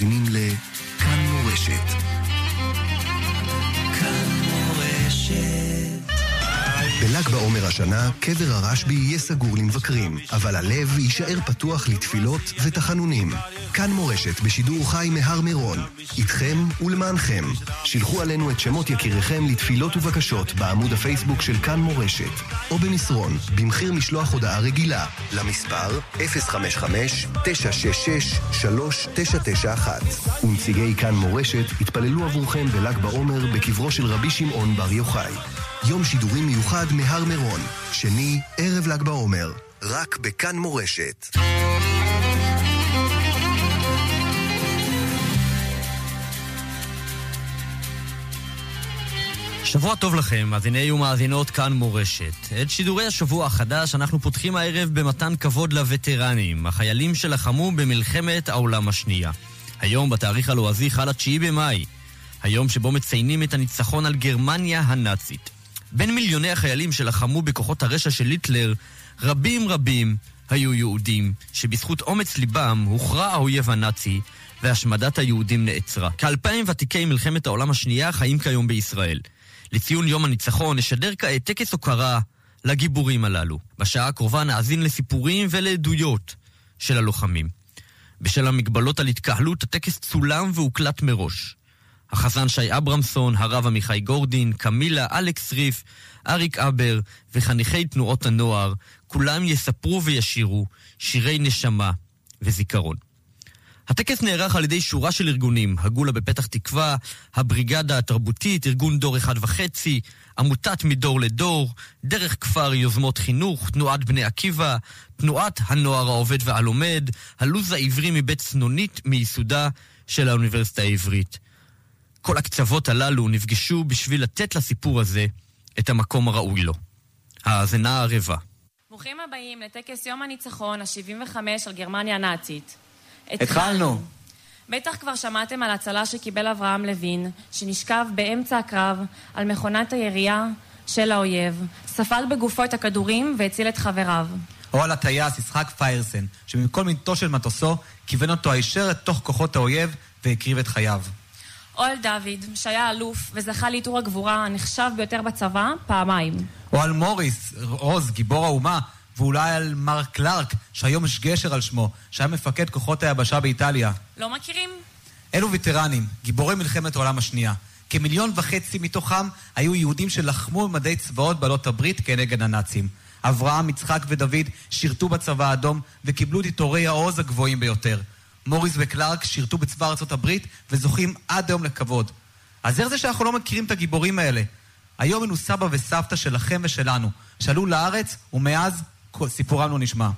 מאזינים לכאן השנה, קבר הרשב"י יהיה סגור למבקרים, אבל הלב יישאר פתוח לתפילות ותחנונים. כאן מורשת בשידור חי מהר מירון. איתכם ולמענכם. שילחו עלינו את שמות יקיריכם לתפילות ובקשות בעמוד הפייסבוק של כאן מורשת, או במסרון, במחיר משלוח הודעה רגילה, למספר 055-966-3991. ונציגי כאן מורשת יתפללו עבורכם בל"ג בעומר בקברו של רבי שמעון בר יוחאי. יום שידורים מיוחד מהר מירון, שני, ערב ל"ג בעומר, רק בכאן מורשת. שבוע טוב לכם, מאזיני ומאזינות כאן מורשת. את שידורי השבוע החדש אנחנו פותחים הערב במתן כבוד לווטרנים, החיילים שלחמו במלחמת העולם השנייה. היום, בתאריך הלועזי, חל התשיעי במאי, היום שבו מציינים את הניצחון על גרמניה הנאצית. בין מיליוני החיילים שלחמו בכוחות הרשע של היטלר, רבים רבים היו יהודים, שבזכות אומץ ליבם הוכרע האויב הנאצי והשמדת היהודים נעצרה. כאלפיים ותיקי מלחמת העולם השנייה חיים כיום בישראל. לציון יום הניצחון נשדר כעת טקס הוקרה לגיבורים הללו. בשעה הקרובה נאזין לסיפורים ולעדויות של הלוחמים. בשל המגבלות על התקהלות, הטקס צולם והוקלט מראש. החזן שי אברמסון, הרב עמיחי גורדין, קמילה, אלכס ריף, אריק אבר וחניכי תנועות הנוער, כולם יספרו וישירו שירי נשמה וזיכרון. הטקס נערך על ידי שורה של ארגונים, הגולה בפתח תקווה, הבריגדה התרבותית, ארגון דור אחד וחצי, עמותת מדור לדור, דרך כפר יוזמות חינוך, תנועת בני עקיבא, תנועת הנוער העובד והלומד, הלו"ז העברי מבית צנונית מייסודה של האוניברסיטה העברית. כל הקצוות הללו נפגשו בשביל לתת לסיפור הזה את המקום הראוי לו. האזנה ערבה. ברוכים הבאים לטקס יום הניצחון ה-75 על גרמניה הנאצית. התחלנו. בטח כבר שמעתם על הצלה שקיבל אברהם לוין, שנשכב באמצע הקרב על מכונת הירייה של האויב, ספג בגופו את הכדורים והציל את חבריו. או על הטייס יצחק פיירסן, שמכל מיטו של מטוסו כיוון אותו הישר לתוך כוחות האויב והקריב את חייו. או על דוד, שהיה אלוף וזכה לעיטור הגבורה הנחשב ביותר בצבא פעמיים. או על מוריס, עוז, גיבור האומה, ואולי על מר קלארק, שהיום יש גשר על שמו, שהיה מפקד כוחות היבשה באיטליה. לא מכירים? אלו וטרנים, גיבורי מלחמת העולם השנייה. כמיליון וחצי מתוכם היו יהודים שלחמו במדי צבאות בעלות הברית כנגד הנאצים. אברהם, יצחק ודוד שירתו בצבא האדום וקיבלו את עיטורי העוז הגבוהים ביותר. מוריס וקלארק שירתו בצבא ארצות הברית וזוכים עד היום לכבוד. אז איך זה שאנחנו לא מכירים את הגיבורים האלה? היום אנו סבא וסבתא שלכם ושלנו, שעלו לארץ ומאז סיפורם לא נשמע.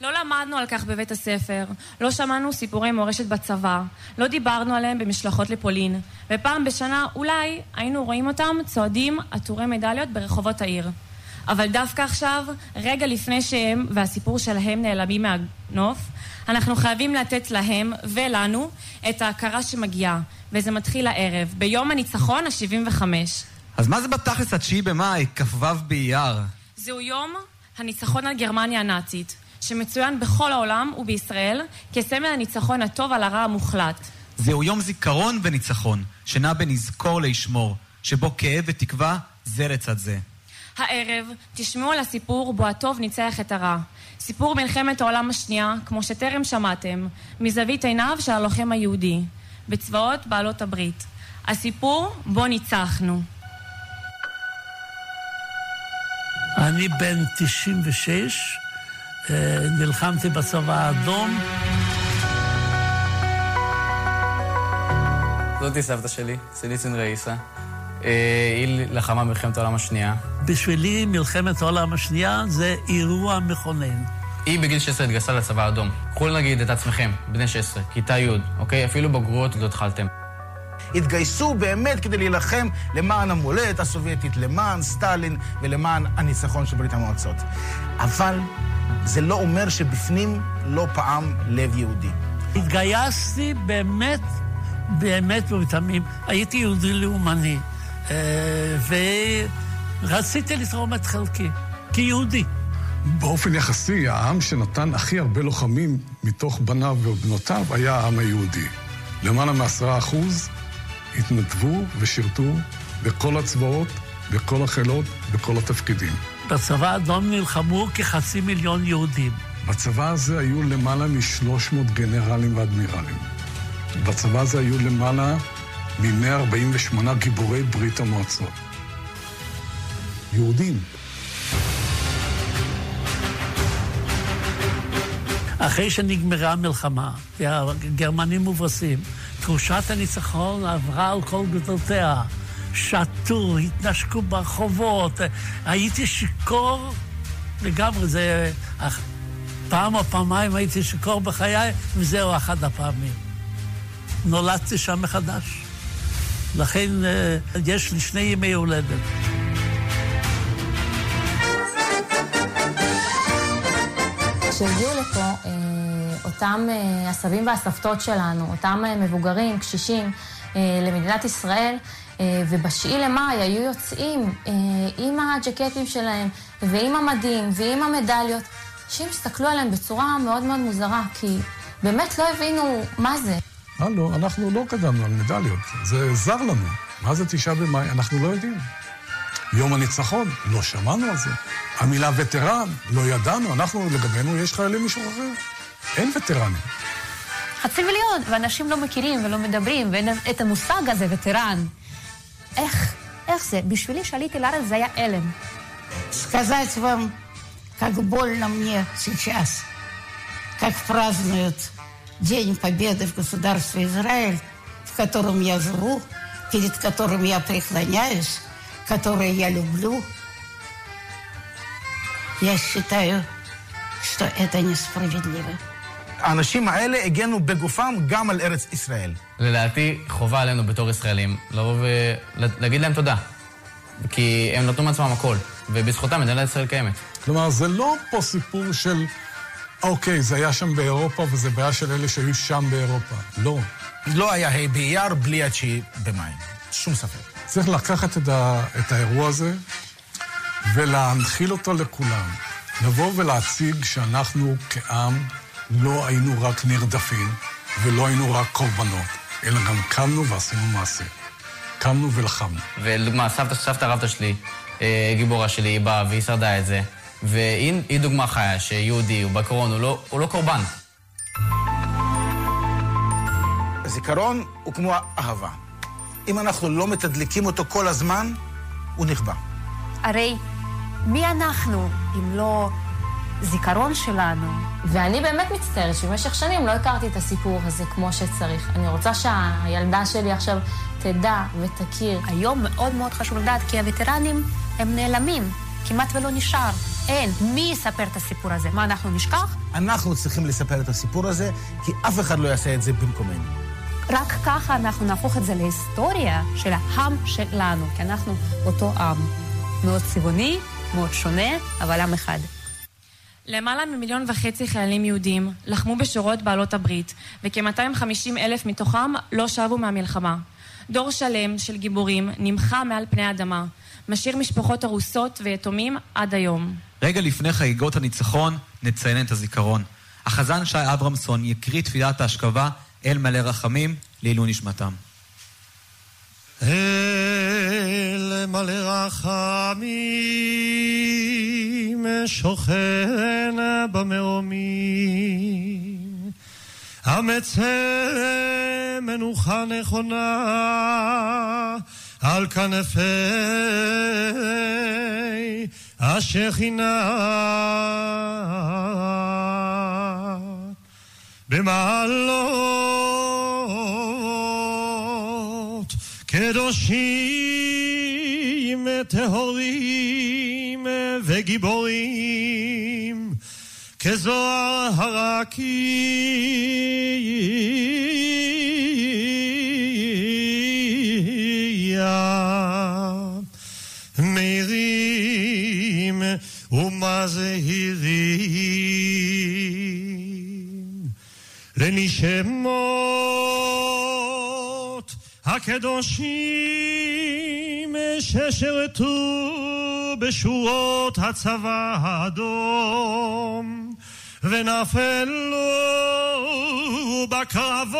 לא למדנו על כך בבית הספר, לא שמענו סיפורי מורשת בצבא, לא דיברנו עליהם במשלחות לפולין, ופעם בשנה אולי היינו רואים אותם צועדים עטורי מדליות ברחובות העיר. אבל דווקא עכשיו, רגע לפני שהם והסיפור שלהם נעלמים מהנוף, אנחנו חייבים לתת להם ולנו את ההכרה שמגיעה, וזה מתחיל הערב, ביום הניצחון ה-75. אז מה זה בתכלס התשיעי במאי, כ"ו באייר? זהו יום הניצחון על גרמניה הנאצית, שמצוין בכל העולם ובישראל כסמל הניצחון הטוב על הרע המוחלט. זהו יום זיכרון וניצחון, שנע בין לזכור לישמור, שבו כאב ותקווה זה לצד זה. הערב תשמעו על הסיפור בו הטוב ניצח את הרע. סיפור מלחמת העולם השנייה, כמו שטרם שמעתם, מזווית עיניו של הלוחם היהודי, בצבאות בעלות הברית. הסיפור בו ניצחנו. אני בן 96, נלחמתי בצבא האדום. זאתי סבתא שלי, סליצין ראיסה. היא לחמה במלחמת העולם השנייה. בשבילי מלחמת העולם השנייה זה אירוע מכונן. היא בגיל 16 התגייסה לצבא האדום. קחו נגיד את עצמכם, בני 16, כיתה י', אוקיי? אפילו בגרויות עוד לא התחלתם. התגייסו באמת כדי להילחם למען המולדת הסובייטית, למען סטלין ולמען הניצחון של ברית המועצות. אבל זה לא אומר שבפנים לא פעם לב יהודי. התגייסתי באמת, באמת ובתמים. הייתי יהודי לאומני, ורציתי לתרום את חלקי, כיהודי. באופן יחסי, העם שנתן הכי הרבה לוחמים מתוך בניו ובנותיו היה העם היהודי. למעלה מעשרה אחוז התנדבו ושירתו בכל הצבאות, בכל החילות, בכל התפקידים. בצבא האדום נלחמו כחצי מיליון יהודים. בצבא הזה היו למעלה מ-300 גנרלים ואדמירלים. בצבא הזה היו למעלה מ-148 גיבורי ברית המועצות. יהודים. אחרי שנגמרה המלחמה, והגרמנים מובסים, תחושת הניצחון עברה על כל גדולתיה. שתו, התנשקו ברחובות, הייתי שיכור לגמרי, זה... פעם או פעמיים הייתי שיכור בחיי, וזהו אחת הפעמים. נולדתי שם מחדש. לכן אה, יש לי שני ימי הולדת. כשהגיעו לפה אה, אותם אה, הסבים והסבתות שלנו, אותם מבוגרים, קשישים, למדינת ישראל, ובשאי למאי היו יוצאים עם הג'קטים שלהם, ועם המדים, ועם המדליות. אנשים הסתכלו עליהם בצורה מאוד מאוד מוזרה, כי באמת לא הבינו מה זה. הלו, אנחנו לא קדמנו על מדליות, זה זר לנו. מה זה תשעה במאי? אנחנו לא יודעים. יום הניצחון, לא שמענו על זה. המילה וטרן, לא ידענו, אנחנו, לגבינו יש חיילים משוחררים. אין וטרנים. חצי מיליון, ואנשים לא מכירים ולא מדברים, ואין את המושג הזה, וטרן. איך, איך זה? בשבילי שעליתי לארץ זה היה הלם. Сказать вам, как больно мне сейчас, как празднуют День Победы в государстве Израиль, в котором я живу, перед которым я преклоняюсь, которое я люблю. Я считаю, что это несправедливо. האנשים האלה הגנו בגופם גם על ארץ ישראל. לדעתי, חובה עלינו בתור ישראלים לבוא ולהגיד להם תודה. כי הם נתנו מעצמם הכל, ובזכותם מדינת ישראל קיימת. כלומר, זה לא פה סיפור של אוקיי, זה היה שם באירופה, וזה בעיה של אלה שהיו שם באירופה. לא. לא היה ה' באייר בלי התשיעי במאי. שום ספק. צריך לקחת את, ה, את האירוע הזה ולהנחיל אותו לכולם. לבוא ולהציג שאנחנו כעם לא היינו רק נרדפים ולא היינו רק קורבנות, אלא גם קמנו ועשינו מעשה. קמנו ולחמנו. ולדוגמה, סבתא, סבתא רבתא שלי, אה, גיבורה שלי, היא באה והיא שרדה את זה. והיא דוגמה חיה שיהודי הוא בקרון, הוא לא, הוא לא קורבן. הזיכרון הוא כמו אהבה. אם אנחנו לא מתדלקים אותו כל הזמן, הוא נכבה. הרי מי אנחנו אם לא זיכרון שלנו? ואני באמת מצטערת שבמשך שנים לא הכרתי את הסיפור הזה כמו שצריך. אני רוצה שהילדה שלי עכשיו תדע ותכיר. היום מאוד מאוד חשוב לדעת, כי הווטרנים הם נעלמים. כמעט ולא נשאר. אין. מי יספר את הסיפור הזה? מה, אנחנו נשכח? אנחנו צריכים לספר את הסיפור הזה, כי אף אחד לא יעשה את זה במקומנו. רק ככה אנחנו נהפוך את זה להיסטוריה של העם שלנו, כי אנחנו אותו עם. מאוד צבעוני, מאוד שונה, אבל עם אחד. למעלה ממיליון וחצי חיילים יהודים לחמו בשורות בעלות הברית, וכ-250 אלף מתוכם לא שבו מהמלחמה. דור שלם של גיבורים נמחה מעל פני האדמה. משאיר משפחות הרוסות ויתומים עד היום. רגע לפני חגיגות הניצחון, נציין את הזיכרון. החזן שי אברמסון יקריא תפילת ההשכבה אל מלא רחמים לעילוי נשמתם. אל מלא רחמים שוכן במרומים המצא מנוחה נכונה על כנפי השכינה במעלות קדושים טהורים וגיבורים כזוהר הרקיע מהירים ומזהירים לנשמות הקדושים ששרתו בשורות הצבא האדום ונפלו בקרבות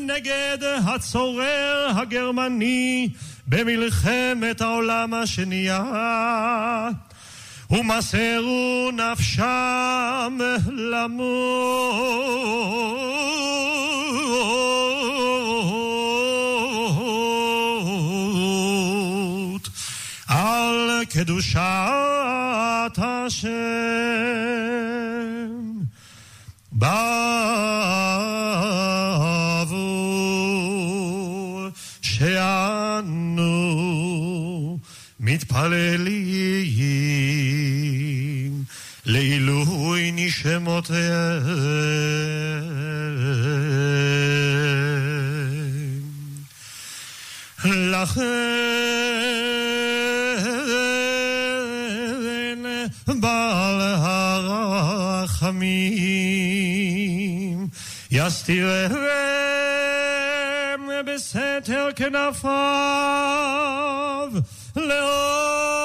נגד הצורר הגרמני במלחמת העולם השנייה. ומסרו נפשם למות. על קדושת השם בעבור שאנו מתפללים Shemot Lachem Baal Harachamim Yastirem Besetel Kenafav Leolamim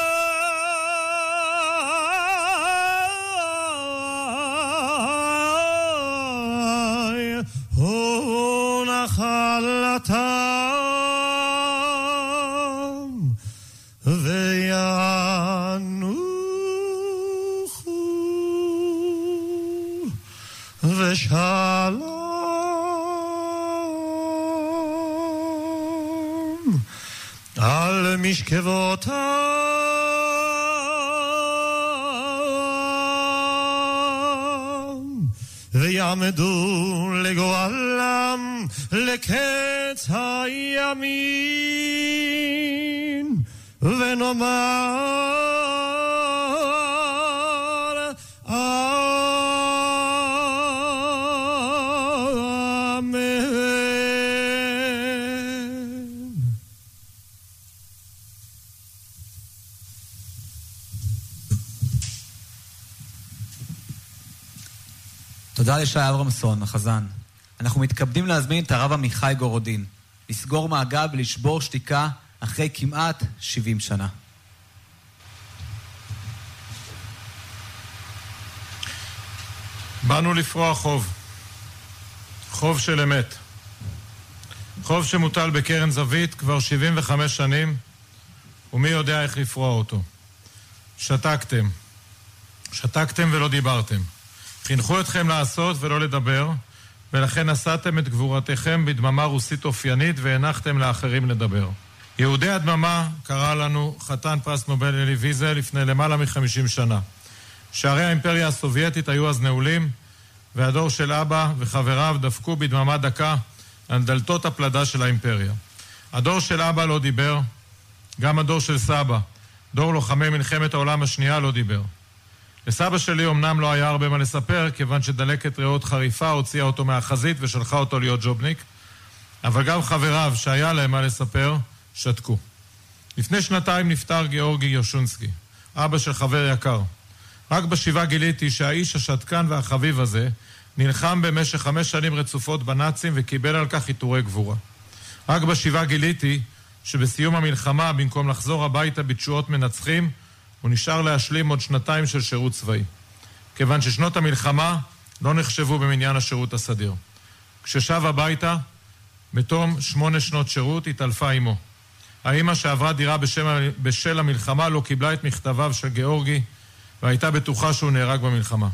על משכבותם ויעמדו לגואלם לקץ הימין ונאמר לשי אברמסון, החזן. אנחנו מתכבדים להזמין את הרב עמיחי גורודין, לסגור מעגל ולשבור שתיקה אחרי כמעט 70 שנה. באנו לפרוע חוב. חוב של אמת. חוב שמוטל בקרן זווית כבר 75 שנים, ומי יודע איך לפרוע אותו. שתקתם. שתקתם ולא דיברתם. חינכו אתכם לעשות ולא לדבר, ולכן נשאתם את גבורתכם בדממה רוסית אופיינית והנחתם לאחרים לדבר. יהודי הדממה קרא לנו חתן פרס נובל אלי ויזל לפני למעלה מ-50 שנה. שערי האימפריה הסובייטית היו אז נעולים, והדור של אבא וחבריו דפקו בדממה דקה על דלתות הפלדה של האימפריה. הדור של אבא לא דיבר, גם הדור של סבא, דור לוחמי מלחמת העולם השנייה, לא דיבר. לסבא שלי אמנם לא היה הרבה מה לספר, כיוון שדלקת ריאות חריפה הוציאה אותו מהחזית ושלחה אותו להיות ג'ובניק, אבל גם חבריו, שהיה להם מה לספר, שתקו. לפני שנתיים נפטר גיאורגי יושונסקי, אבא של חבר יקר. רק בשבעה גיליתי שהאיש השתקן והחביב הזה נלחם במשך חמש שנים רצופות בנאצים וקיבל על כך עיטורי גבורה. רק בשבעה גיליתי שבסיום המלחמה, במקום לחזור הביתה בתשואות מנצחים, הוא נשאר להשלים עוד שנתיים של שירות צבאי. כיוון ששנות המלחמה לא נחשבו במניין השירות הסדיר. כששב הביתה, בתום שמונה שנות שירות, התעלפה אמו. האימא שעברה דירה בשם, בשל המלחמה לא קיבלה את מכתביו של גיאורגי והייתה בטוחה שהוא נהרג במלחמה.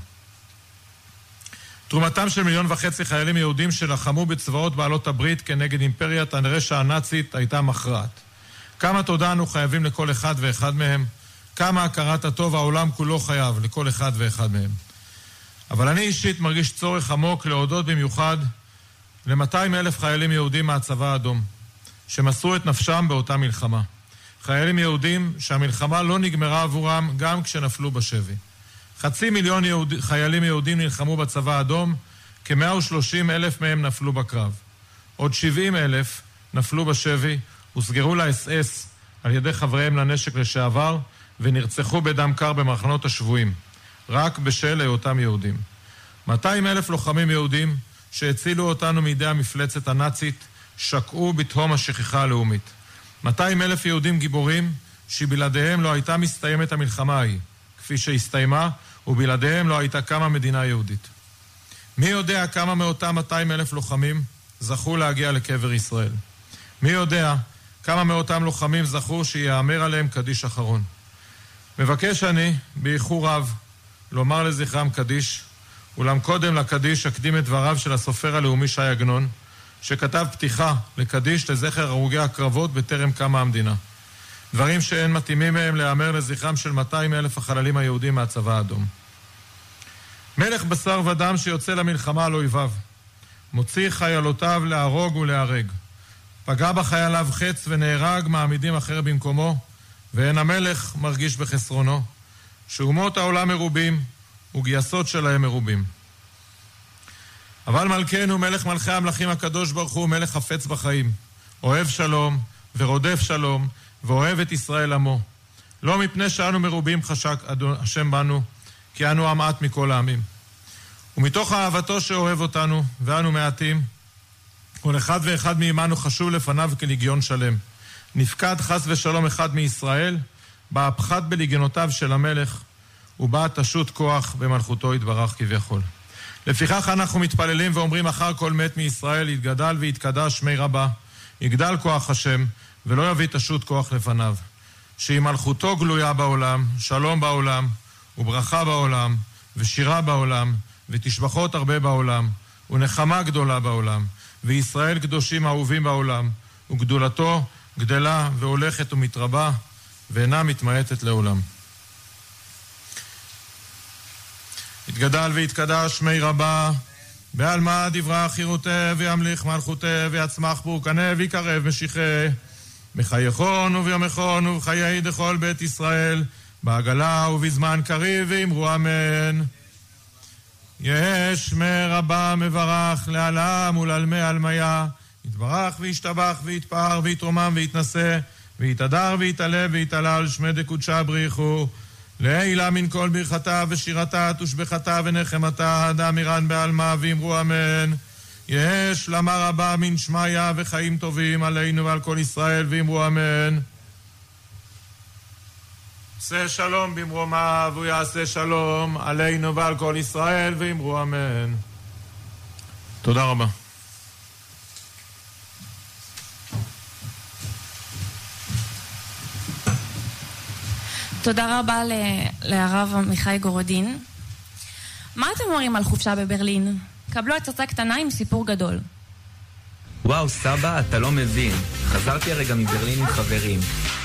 תרומתם של מיליון וחצי חיילים יהודים שלחמו בצבאות בעלות הברית כנגד אימפריית הרשע הנאצית הייתה מכרעת. כמה תודה אנו חייבים לכל אחד ואחד מהם, כמה הכרת הטוב העולם כולו חייב לכל אחד ואחד מהם. אבל אני אישית מרגיש צורך עמוק להודות במיוחד ל-200 אלף חיילים יהודים מהצבא האדום, שמסרו את נפשם באותה מלחמה. חיילים יהודים שהמלחמה לא נגמרה עבורם גם כשנפלו בשבי. חצי מיליון יהוד... חיילים יהודים נלחמו בצבא האדום, כ-130 אלף מהם נפלו בקרב. עוד 70 אלף נפלו בשבי, הוסגרו לאס-אס על ידי חבריהם לנשק לשעבר, ונרצחו בדם קר במחנות השבויים, רק בשל היותם יהודים. 200 אלף לוחמים יהודים שהצילו אותנו מידי המפלצת הנאצית, שקעו בתהום השכחה הלאומית. 200 אלף יהודים גיבורים שבלעדיהם לא הייתה מסתיימת המלחמה ההיא, כפי שהסתיימה, ובלעדיהם לא הייתה קמה מדינה יהודית. מי יודע כמה מאותם 200 אלף לוחמים זכו להגיע לקבר ישראל? מי יודע כמה מאותם לוחמים זכו שיאמר עליהם קדיש אחרון? מבקש אני, באיחור רב, לומר לזכרם קדיש, אולם קודם לקדיש אקדים את דבריו של הסופר הלאומי ש"י עגנון, שכתב פתיחה לקדיש לזכר הרוגי הקרבות בטרם קמה המדינה. דברים שאין מתאימים מהם להיאמר לזכרם של 200 אלף החללים היהודים מהצבא האדום. מלך בשר ודם שיוצא למלחמה על אויביו, מוציא חיילותיו להרוג ולהרג. פגע בחייליו חץ ונהרג, מעמידים אחר במקומו, ואין המלך מרגיש בחסרונו, שאומות העולם מרובים וגייסות שלהם מרובים. אבל מלכנו, מלך מלכי המלכים הקדוש ברוך הוא, מלך חפץ בחיים, אוהב שלום ורודף שלום, ואוהב את ישראל עמו. לא מפני שאנו מרובים חשק השם בנו, כי אנו המעט מכל העמים. ומתוך אהבתו שאוהב אותנו, ואנו מעטים, כל אחד ואחד מעמנו חשוב לפניו כלגיון שלם. נפקד חס ושלום אחד מישראל, בא הפחת בלגיונותיו של המלך, ובא תשות כוח במלכותו יתברך כביכול. לפיכך אנחנו מתפללים ואומרים אחר כל מת מישראל יתגדל ויתקדש שמי רבה, יגדל כוח השם, ולא יביא תשות כוח לפניו. שהיא מלכותו גלויה בעולם, שלום בעולם, וברכה בעולם, ושירה בעולם, ותשבחות הרבה בעולם, ונחמה גדולה בעולם, וישראל קדושים אהובים בעולם, וגדולתו גדלה והולכת ומתרבה, ואינה מתמעטת לעולם. יתגדל ויתקדש שמי רבה, בעלמא דברה חירותי, וימליך מלכותי, ויצמח פורקנה, ויקרב משיחי. בחייכון וביומכון ובחיי דכל בית ישראל, בעגלה ובזמן קריב, ואמרו אמן. יש מרבה מברך לעלם ולעלמי עלמיה, יתברך וישתבח ויתפאר ויתרומם ויתנשא, ויתהדר ויתעלה ויתעלל שמי דקודשה בריחו. לעילה מן כל ברכתה ושירתה תושבחתה ונחמתה, דאמירן בעלמא ואמרו אמן. יש למה רבה מן שמיא וחיים טובים עלינו ועל כל ישראל, ואמרו אמן. עשה שלום במרומיו, הוא יעשה שלום עלינו ועל כל ישראל, ואמרו אמן. תודה רבה. תודה רבה לרב עמיחי גורודין. מה אתם אומרים על חופשה בברלין? קבלו הצצה קטנה עם סיפור גדול. וואו, סבא, אתה לא מבין. חזרתי הרגע מברלין עם חברים.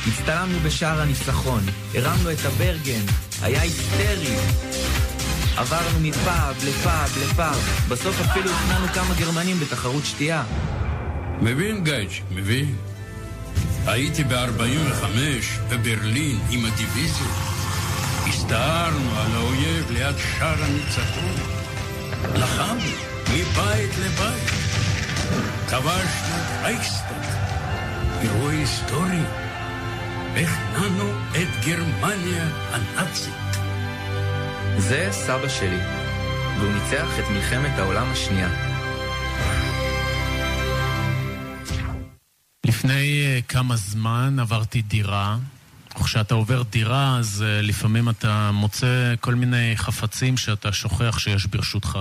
הצטלמנו בשער הניצחון, הרמנו את הברגן, היה היסטרי. עברנו מפאב לפאב לפאב, בסוף אפילו הכנענו כמה גרמנים בתחרות שתייה. מבין, גייץ', מבין. הייתי ב-45 בברלין עם הדיוויזיה. הסתערנו על האויב ליד שער הניצחון. לחמנו מבית לבית. כבשנו רייכסטאג. אירוע היסטורי. הכנענו את גרמניה הנאצית. זה סבא שלי, והוא ניצח את מלחמת העולם השנייה. לפני אה, כמה זמן עברתי דירה. כשאתה עובר דירה, אז uh, לפעמים אתה מוצא כל מיני חפצים שאתה שוכח שיש ברשותך.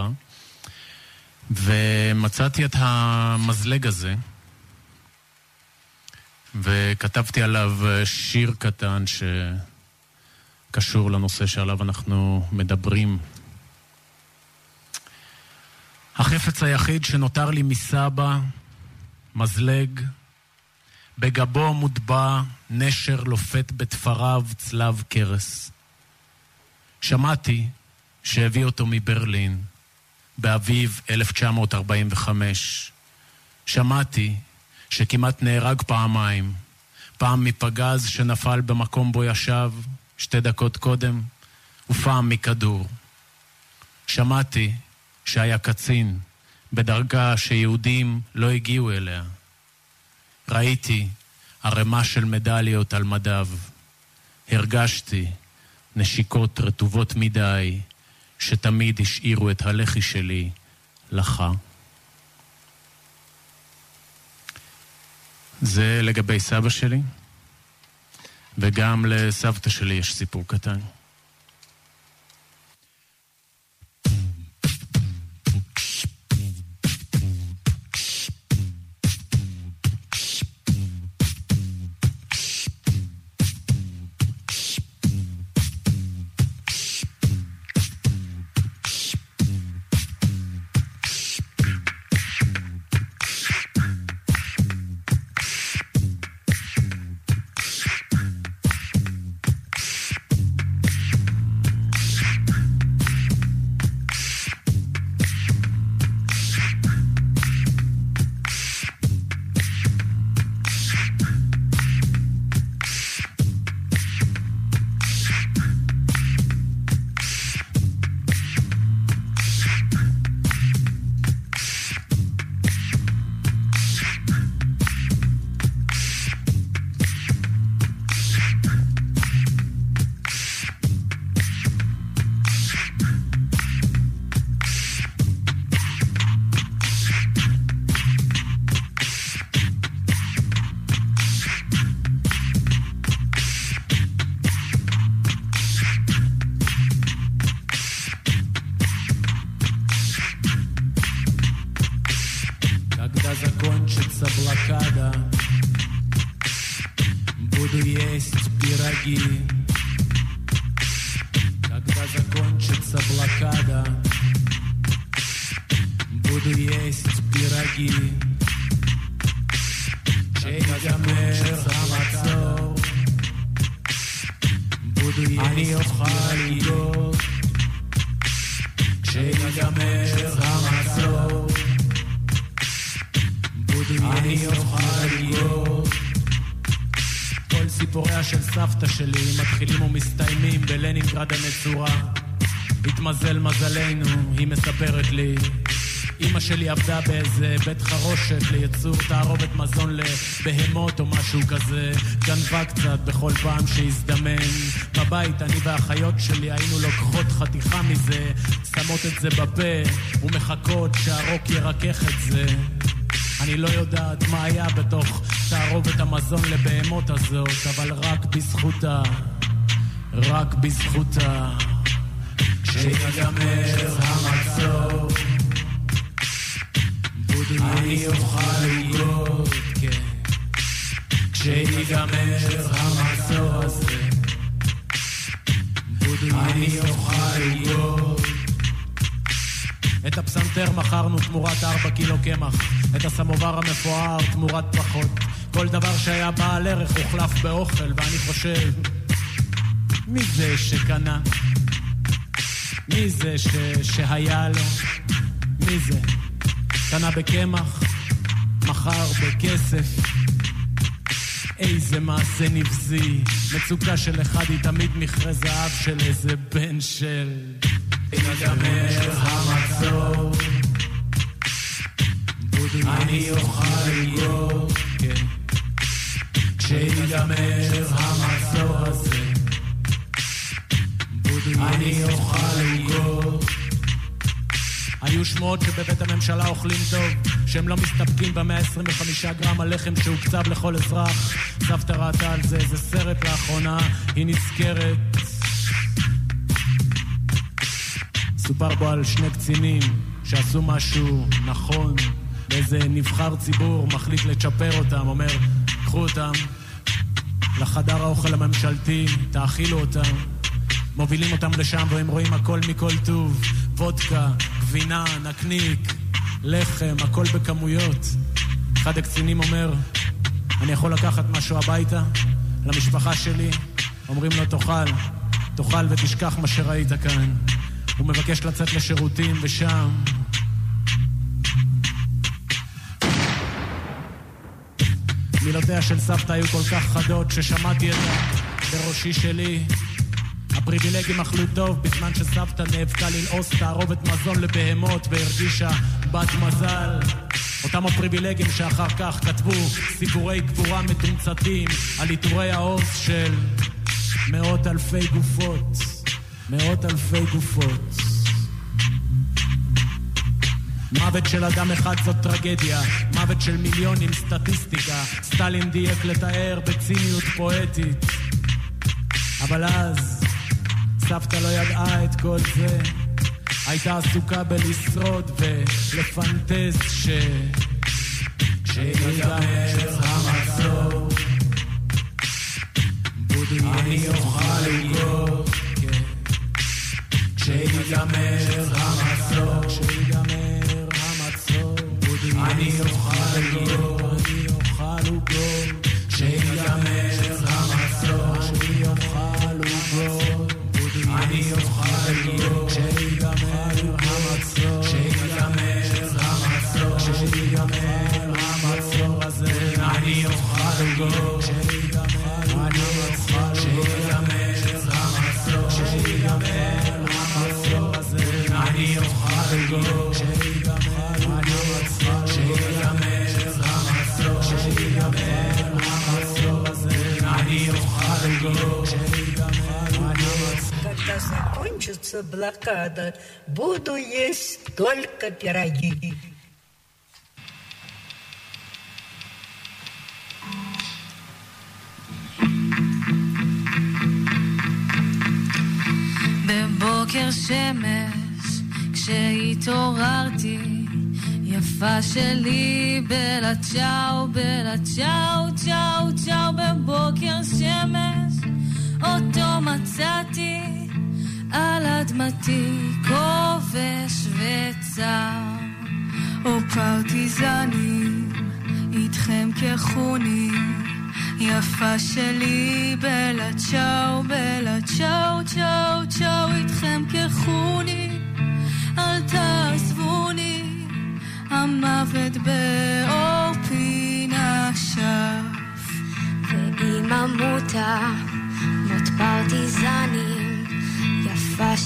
ומצאתי את המזלג הזה, וכתבתי עליו uh, שיר קטן שקשור לנושא שעליו אנחנו מדברים. החפץ היחיד שנותר לי מסבא, מזלג, בגבו מוטבע נשר לופת בתפריו צלב קרס. שמעתי שהביא אותו מברלין באביב 1945. שמעתי שכמעט נהרג פעמיים, פעם מפגז שנפל במקום בו ישב שתי דקות קודם, ופעם מכדור. שמעתי שהיה קצין בדרגה שיהודים לא הגיעו אליה. ראיתי ערימה של מדליות על מדיו. הרגשתי נשיקות רטובות מדי, שתמיד השאירו את הלחי שלי לך. זה לגבי סבא שלי, וגם לסבתא שלי יש סיפור קטן. Когда закончится блокада, буду есть пироги. Буду есть пироги. כשיגמר המצור, בודו יהיה חריגות שלי עבדה באיזה בית חרושת לייצור תערובת מזון לבהמות או משהו כזה. גנבה קצת בכל פעם שהזדמן. בבית אני והאחיות שלי היינו לוקחות חתיכה מזה, שמות את זה בפה ומחכות שהרוק ירכך את זה. אני לא יודעת מה היה בתוך תערובת המזון לבהמות הזאת, אבל רק בזכותה, רק בזכותה. כשיגמר המצור אני אוכל לגעות, כן. כשיגמר המצור הזה, אני אוכל לגעות. את הפסנתר מכרנו תמורת ארבע קילו קמח, את הסמובר המפואר תמורת פחות. כל דבר שהיה בעל ערך הוחלף באוכל, ואני חושב, מי זה שקנה? מי זה ש... שהיה לו? מי זה? קנה בקמח, מכר בכסף. איזה מעשה נבזי, מצוקה של אחד היא תמיד מכרה זהב של איזה בן של... שהם לא מסתפקים ב-125 גרם הלחם שהוקצב לכל אזרח. סבתא ראתה על זה איזה סרט לאחרונה, היא נזכרת. סופר בו על שני קצינים שעשו משהו נכון, ואיזה נבחר ציבור מחליט לצ'פר אותם, אומר, קחו אותם לחדר האוכל הממשלתי, תאכילו אותם. מובילים אותם לשם והם רואים הכל מכל טוב, וודקה, גבינה, נקניק, לחם, הכל בכמויות. אחד הקצינים אומר, אני יכול לקחת משהו הביתה למשפחה שלי? אומרים לו, תאכל, תאכל ותשכח מה שראית כאן. הוא מבקש לצאת לשירותים, ושם... מילותיה של סבתא היו כל כך חדות, ששמעתי את זה בראשי שלי. הפריבילגים אכלו טוב בזמן שסבתא נאבקה ללעוס תערובת מזון לבהמות והרגישה בת מזל. אותם הפריבילגים שאחר כך כתבו סיפורי גבורה מתומצתים על עיטורי העוז של מאות אלפי גופות, מאות אלפי גופות. מוות של אדם אחד זאת טרגדיה, מוות של מיליונים סטטיסטיקה. סטלין דייק לתאר בציניות פואטית. אבל אז, סבתא לא ידעה את כל זה. הייתה עסוקה בלשרוד ולפנטז ש... כשיגמר המצור, אני אוכל עוגות. כשיגמר המצור, כשיגמר המצור, אני אוכל עוגות, אני אוכל עוגות, כשיגמר המצור, אני אוכל עוגות, אני אוכל עוגות, כשיגמר המצור, כשיגמר המצור, כשיגמר המצור הזה, אני אוכל עוגות, Когда закончится блокада, буду есть только пироги. בבוקר שמש, כשהתעוררתי, יפה שלי, בלה צ'או, בלה צ'או, צ'או, צ'או, בבוקר שמש, אותו מצאתי, על אדמתי, כובש וצר. או פרטיזנים, איתכם כחונים. יפה שלי, בלה צ'או, בלה צ'או, צ'או, צ'או, איתכם כחוני, אל תעזבוני, המוות באור פינה שף. ואם אמותה, מות פרטיזנים,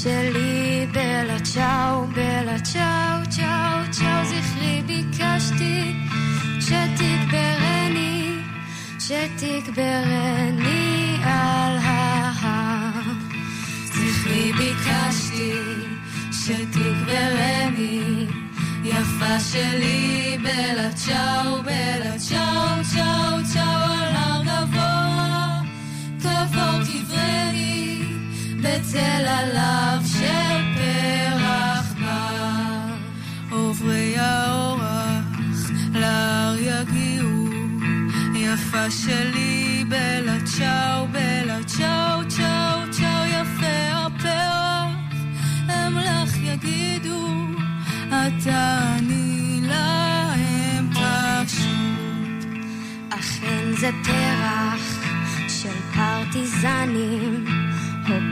שלי, בלה צ'או, בלה צ'או, צ'או, צ'או, זכרי ביקשתי שתגברני. שתגברני על ההר. זכרי ביקשתי שתגברני, יפה שלי, בלה צ'או, בלה צ'או, צ'או, צ'או, בצל עליו של פרח בר. עוברי האורח להר יגיעו יפה שלי, בלה צ'או, בלה צ'או, צ'או, צ'או, יפה הפרח, הם לך יגידו, אתה אני להם פשוט. אכן זה פרח של פרטיזנים,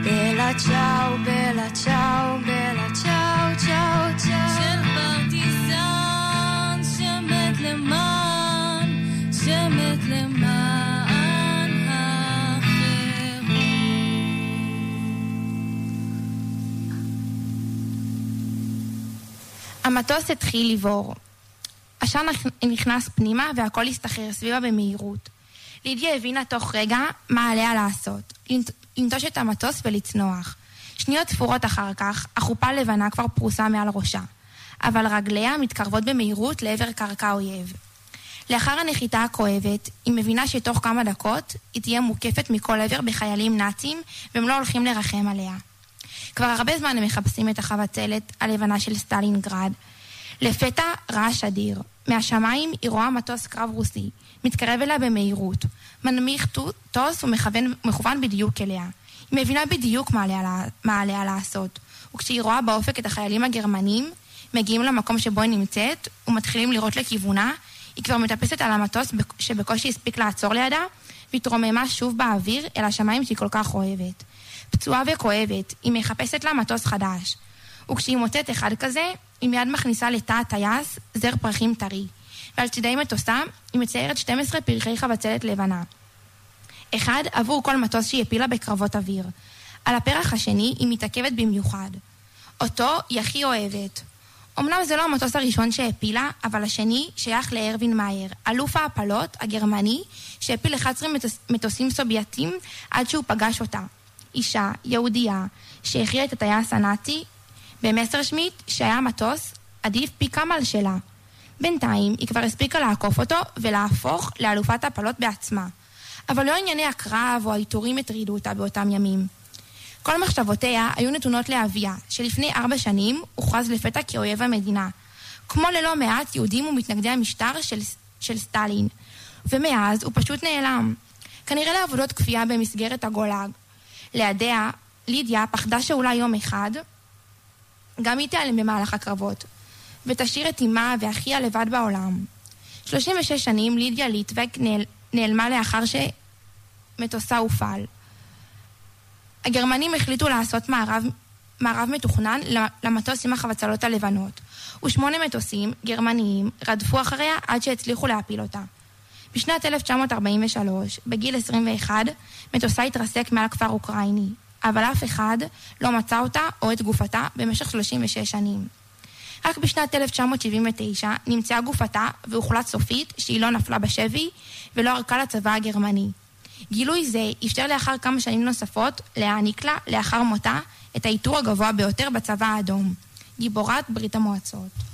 בלה צ'או, בלה צ'או, בלה צ'או, צ'או, צ'או. של פרטיזן שמת למען שמת למען החירות. המטוס התחיל לבעור. עשן נכנס פנימה והכל הסתחרר סביבה במהירות. לידיה הבינה תוך רגע מה עליה לעשות. לנט- לנטוש את המטוס ולצנוח. שניות ספורות אחר כך, החופה הלבנה כבר פרוסה מעל ראשה. אבל רגליה מתקרבות במהירות לעבר קרקע אויב. לאחר הנחיתה הכואבת, היא מבינה שתוך כמה דקות היא תהיה מוקפת מכל עבר בחיילים נאצים, והם לא הולכים לרחם עליה. כבר הרבה זמן הם מחפשים את החבצלת הלבנה של סטלינגרד. לפתע רעש אדיר. מהשמיים היא רואה מטוס קרב רוסי, מתקרב אליה במהירות. מנמיך טוס ומכוון בדיוק אליה. היא מבינה בדיוק מה עליה, מה עליה לעשות. וכשהיא רואה באופק את החיילים הגרמנים, מגיעים למקום שבו היא נמצאת, ומתחילים לירות לכיוונה, היא כבר מטפסת על המטוס שבקושי הספיק לעצור לידה, והתרוממה שוב באוויר אל השמיים שהיא כל כך אוהבת. פצועה וכואבת, היא מחפשת לה מטוס חדש. וכשהיא מוצאת אחד כזה, היא מיד מכניסה לתא הטייס זר פרחים טרי. ועל צידי מטוסה היא מציירת 12 פרחי חבצלת לבנה. אחד עבור כל מטוס שהיא הפילה בקרבות אוויר. על הפרח השני היא מתעכבת במיוחד. אותו היא הכי אוהבת. אמנם זה לא המטוס הראשון שהפילה, אבל השני שייך לארווין מאייר, אלוף ההפלות הגרמני שהפיל 11 מטוס, מטוסים סובייטים עד שהוא פגש אותה. אישה, יהודייה, שהכריעה את הטייס הנאצי במסרשמיט, שהיה מטוס עדיף פי כמה על שלה. בינתיים היא כבר הספיקה לעקוף אותו ולהפוך לאלופת הפלות בעצמה. אבל לא ענייני הקרב או העיטורים הטרידו אותה באותם ימים. כל מחשבותיה היו נתונות לאביה, שלפני ארבע שנים הוכרז לפתע כאויב המדינה. כמו ללא מעט יהודים ומתנגדי המשטר של, של סטלין. ומאז הוא פשוט נעלם. כנראה לעבודות כפייה במסגרת הגולאג. לידיה, לידיה פחדה שאולי יום אחד גם היא תיעלם במהלך הקרבות, ותשאיר את אמה ואחיה לבד בעולם. 36 שנים לידיה ליטבק נעל, נעלמה לאחר שמטוסה הופעל. הגרמנים החליטו לעשות מערב, מערב מתוכנן למטוס עם החבצלות הלבנות, ושמונה מטוסים גרמניים רדפו אחריה עד שהצליחו להפיל אותה. בשנת 1943, בגיל 21, מטוסה התרסק מעל כפר אוקראיני, אבל אף אחד לא מצא אותה או את גופתה במשך 36 שנים. רק בשנת 1979 נמצאה גופתה והוחלט סופית שהיא לא נפלה בשבי ולא ערקה לצבא הגרמני. גילוי זה אפשר לאחר כמה שנים נוספות להעניק לה, לאחר מותה, את העיטור הגבוה ביותר בצבא האדום. גיבורת ברית המועצות.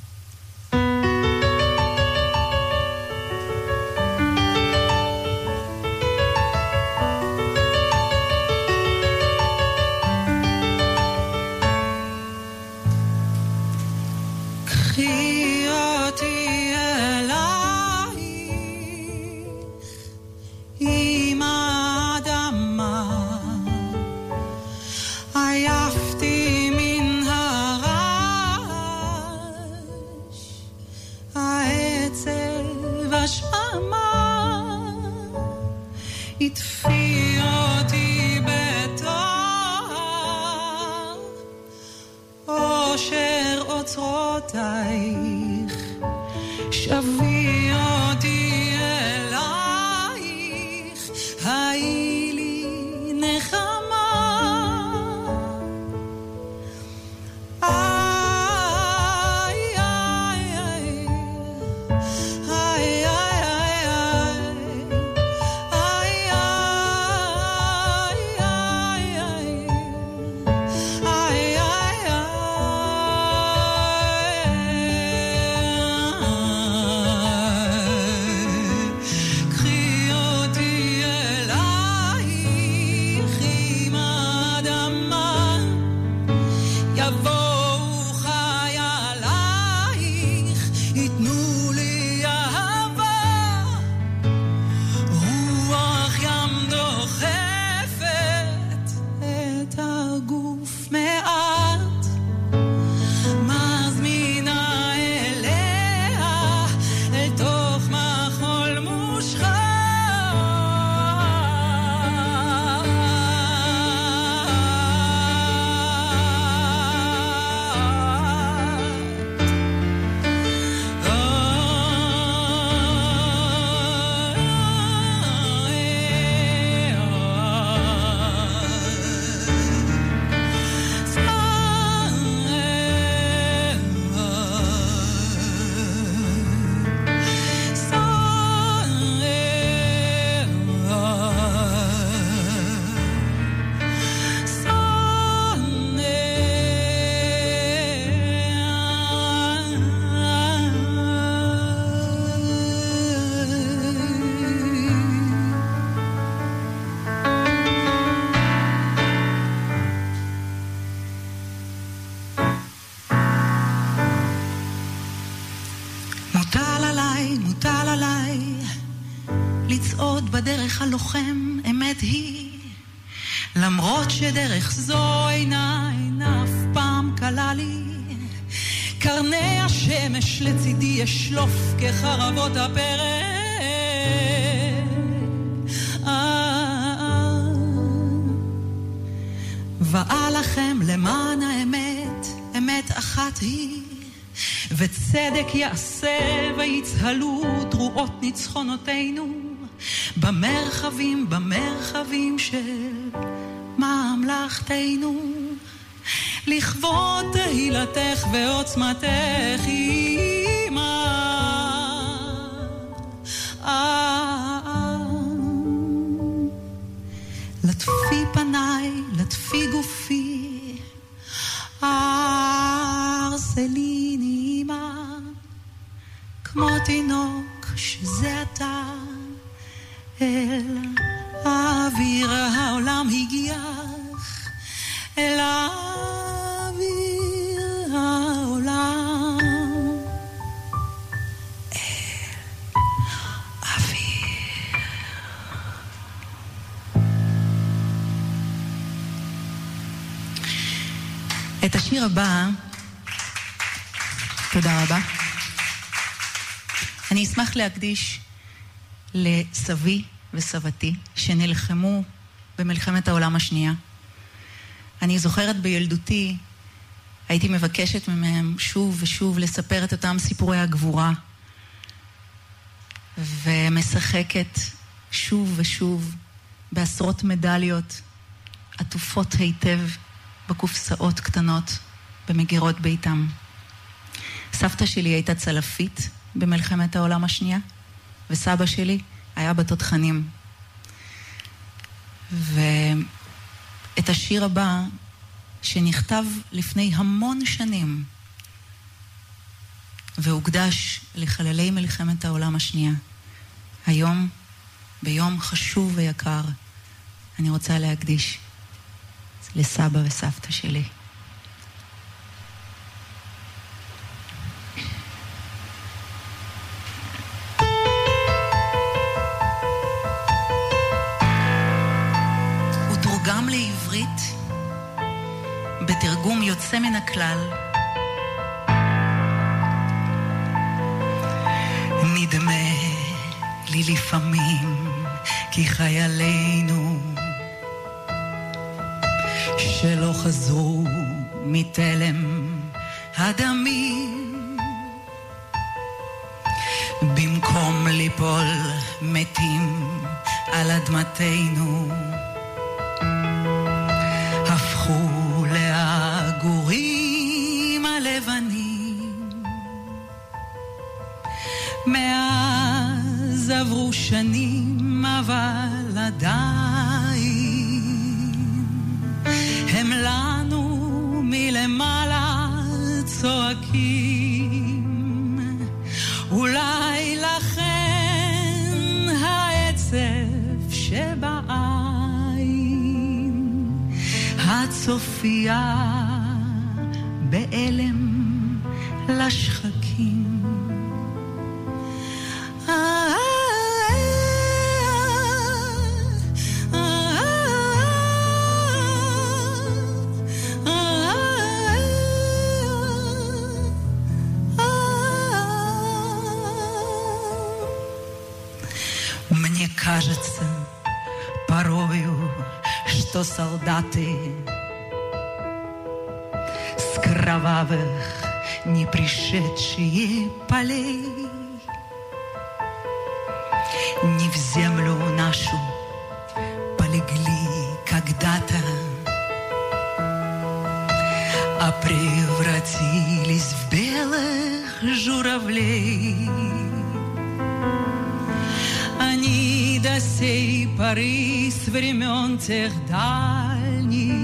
在 הלוחם, אמת היא. למרות שדרך זו אינה, אינה אף פעם קלה לי. קרני השמש לצידי אשלוף כחרבות הפרא. אה, ואלחם למען האמת, אמת אחת היא. וצדק יעשה ויצהלו תרועות ניצחונותינו במרחבים, במרחבים של ממלכתנו. לכבוד תהילתך ועוצמתך, אימא. לטפי פניי, לטפי גופי, ארסליני אמא, כמו תינוק שזה אתה. אל האוויר העולם הגיח אל האוויר העולם את השיר הבא, תודה רבה. אני אשמח להקדיש לסבי וסבתי, שנלחמו במלחמת העולם השנייה. אני זוכרת בילדותי, הייתי מבקשת מהם שוב ושוב לספר את אותם סיפורי הגבורה, ומשחקת שוב ושוב בעשרות מדליות עטופות היטב בקופסאות קטנות במגירות ביתם. סבתא שלי הייתה צלפית במלחמת העולם השנייה, וסבא שלי היה בתותחנים. ואת השיר הבא, שנכתב לפני המון שנים, והוקדש לחללי מלחמת העולם השנייה. היום, ביום חשוב ויקר, אני רוצה להקדיש לסבא וסבתא שלי. הכלל. נדמה לי לפעמים כי חיילינו שלא חזרו מתלם הדמים במקום ליפול מתים על אדמתנו שנים אבל עדיין הם לנו מלמעלה צועקים. אולי לכן העצב שבעין הצופייה בהלם לשחקים что солдаты с кровавых не пришедшие полей не в землю нашу полегли когда-то, а превратились в белых журавлей. Они до сей поры с времен тех дальних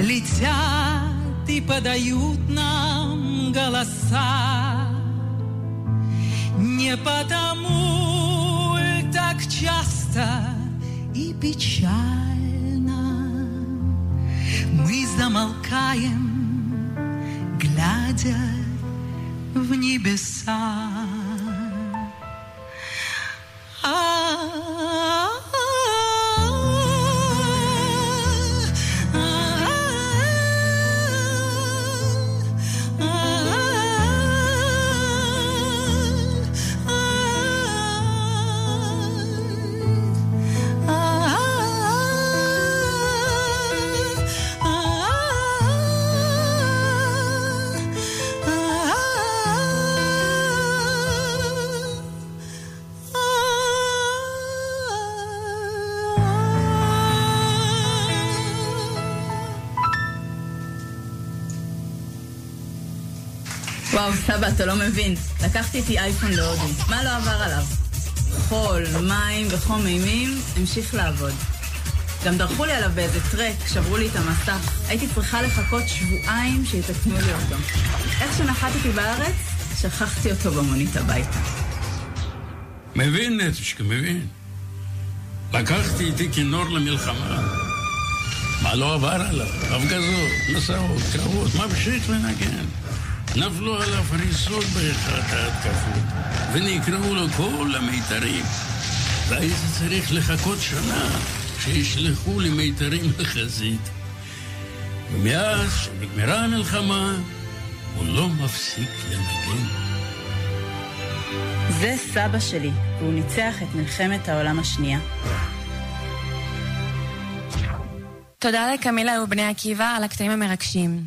летят и подают нам голоса. Не потому так часто и печально мы замолкаем, глядя в небеса. וואו, סבא, אתה לא מבין. לקחתי איתי אייפון להודו. מה לא עבר עליו? חול, מים וחום אימים, המשיך לעבוד. גם דרכו לי עליו באיזה טרק, שברו לי את המסך. הייתי צריכה לחכות שבועיים שיתקנו לי אותו. איך שנחתתי בארץ, שכחתי אותו במונית הביתה. מבין, נטושקה, מבין. לקחתי איתי כינור למלחמה. מה לא עבר עליו? הפגזות, מסעות, קרבות, ממשיך לנגן. נפלו עליו הריסות באחת ההתקפות, ונקראו לו כל המיתרים. והייתי צריך לחכות שנה שישלחו לי מיתרים לחזית. ומאז שנגמרה המלחמה, הוא לא מפסיק לנגן. זה סבא שלי, והוא ניצח את מלחמת העולם השנייה. תודה לקמילה ובני עקיבא על הקטעים המרגשים.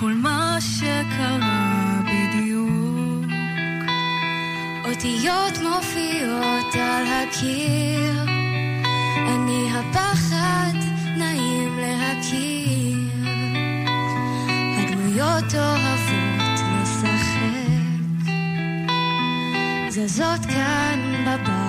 כל מה שקרה בדיוק. אותיות מופיעות על הקיר, אני הפחד, נעים להכיר. הדמויות אוהבות לשחק, זזות כאן בבית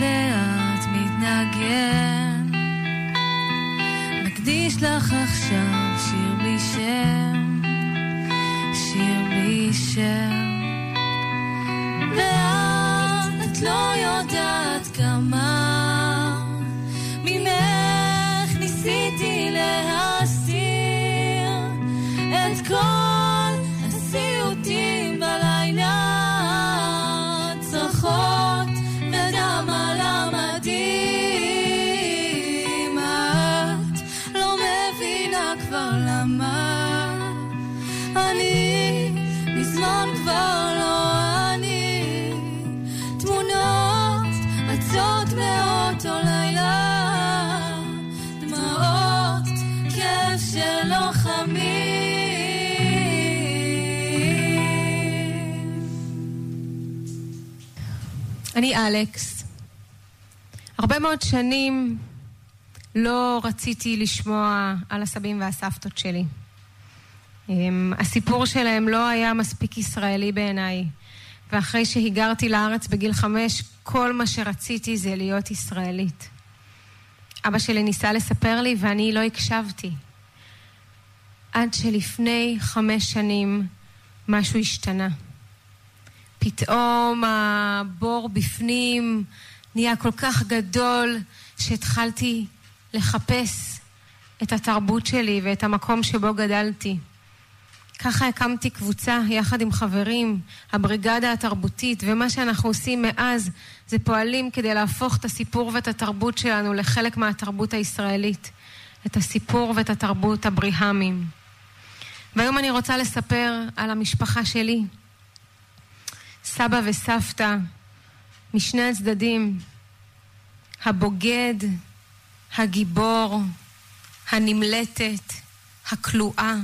there. אלכס. הרבה מאוד שנים לא רציתי לשמוע על הסבים והסבתות שלי. אמ, הסיפור שלהם לא היה מספיק ישראלי בעיניי, ואחרי שהיגרתי לארץ בגיל חמש, כל מה שרציתי זה להיות ישראלית. אבא שלי ניסה לספר לי ואני לא הקשבתי. עד שלפני חמש שנים משהו השתנה. פתאום הבור בפנים נהיה כל כך גדול שהתחלתי לחפש את התרבות שלי ואת המקום שבו גדלתי. ככה הקמתי קבוצה יחד עם חברים, הבריגדה התרבותית, ומה שאנחנו עושים מאז זה פועלים כדי להפוך את הסיפור ואת התרבות שלנו לחלק מהתרבות הישראלית. את הסיפור ואת התרבות הבריהמים. והיום אני רוצה לספר על המשפחה שלי. סבא וסבתא משני הצדדים, הבוגד, הגיבור, הנמלטת, הכלואה,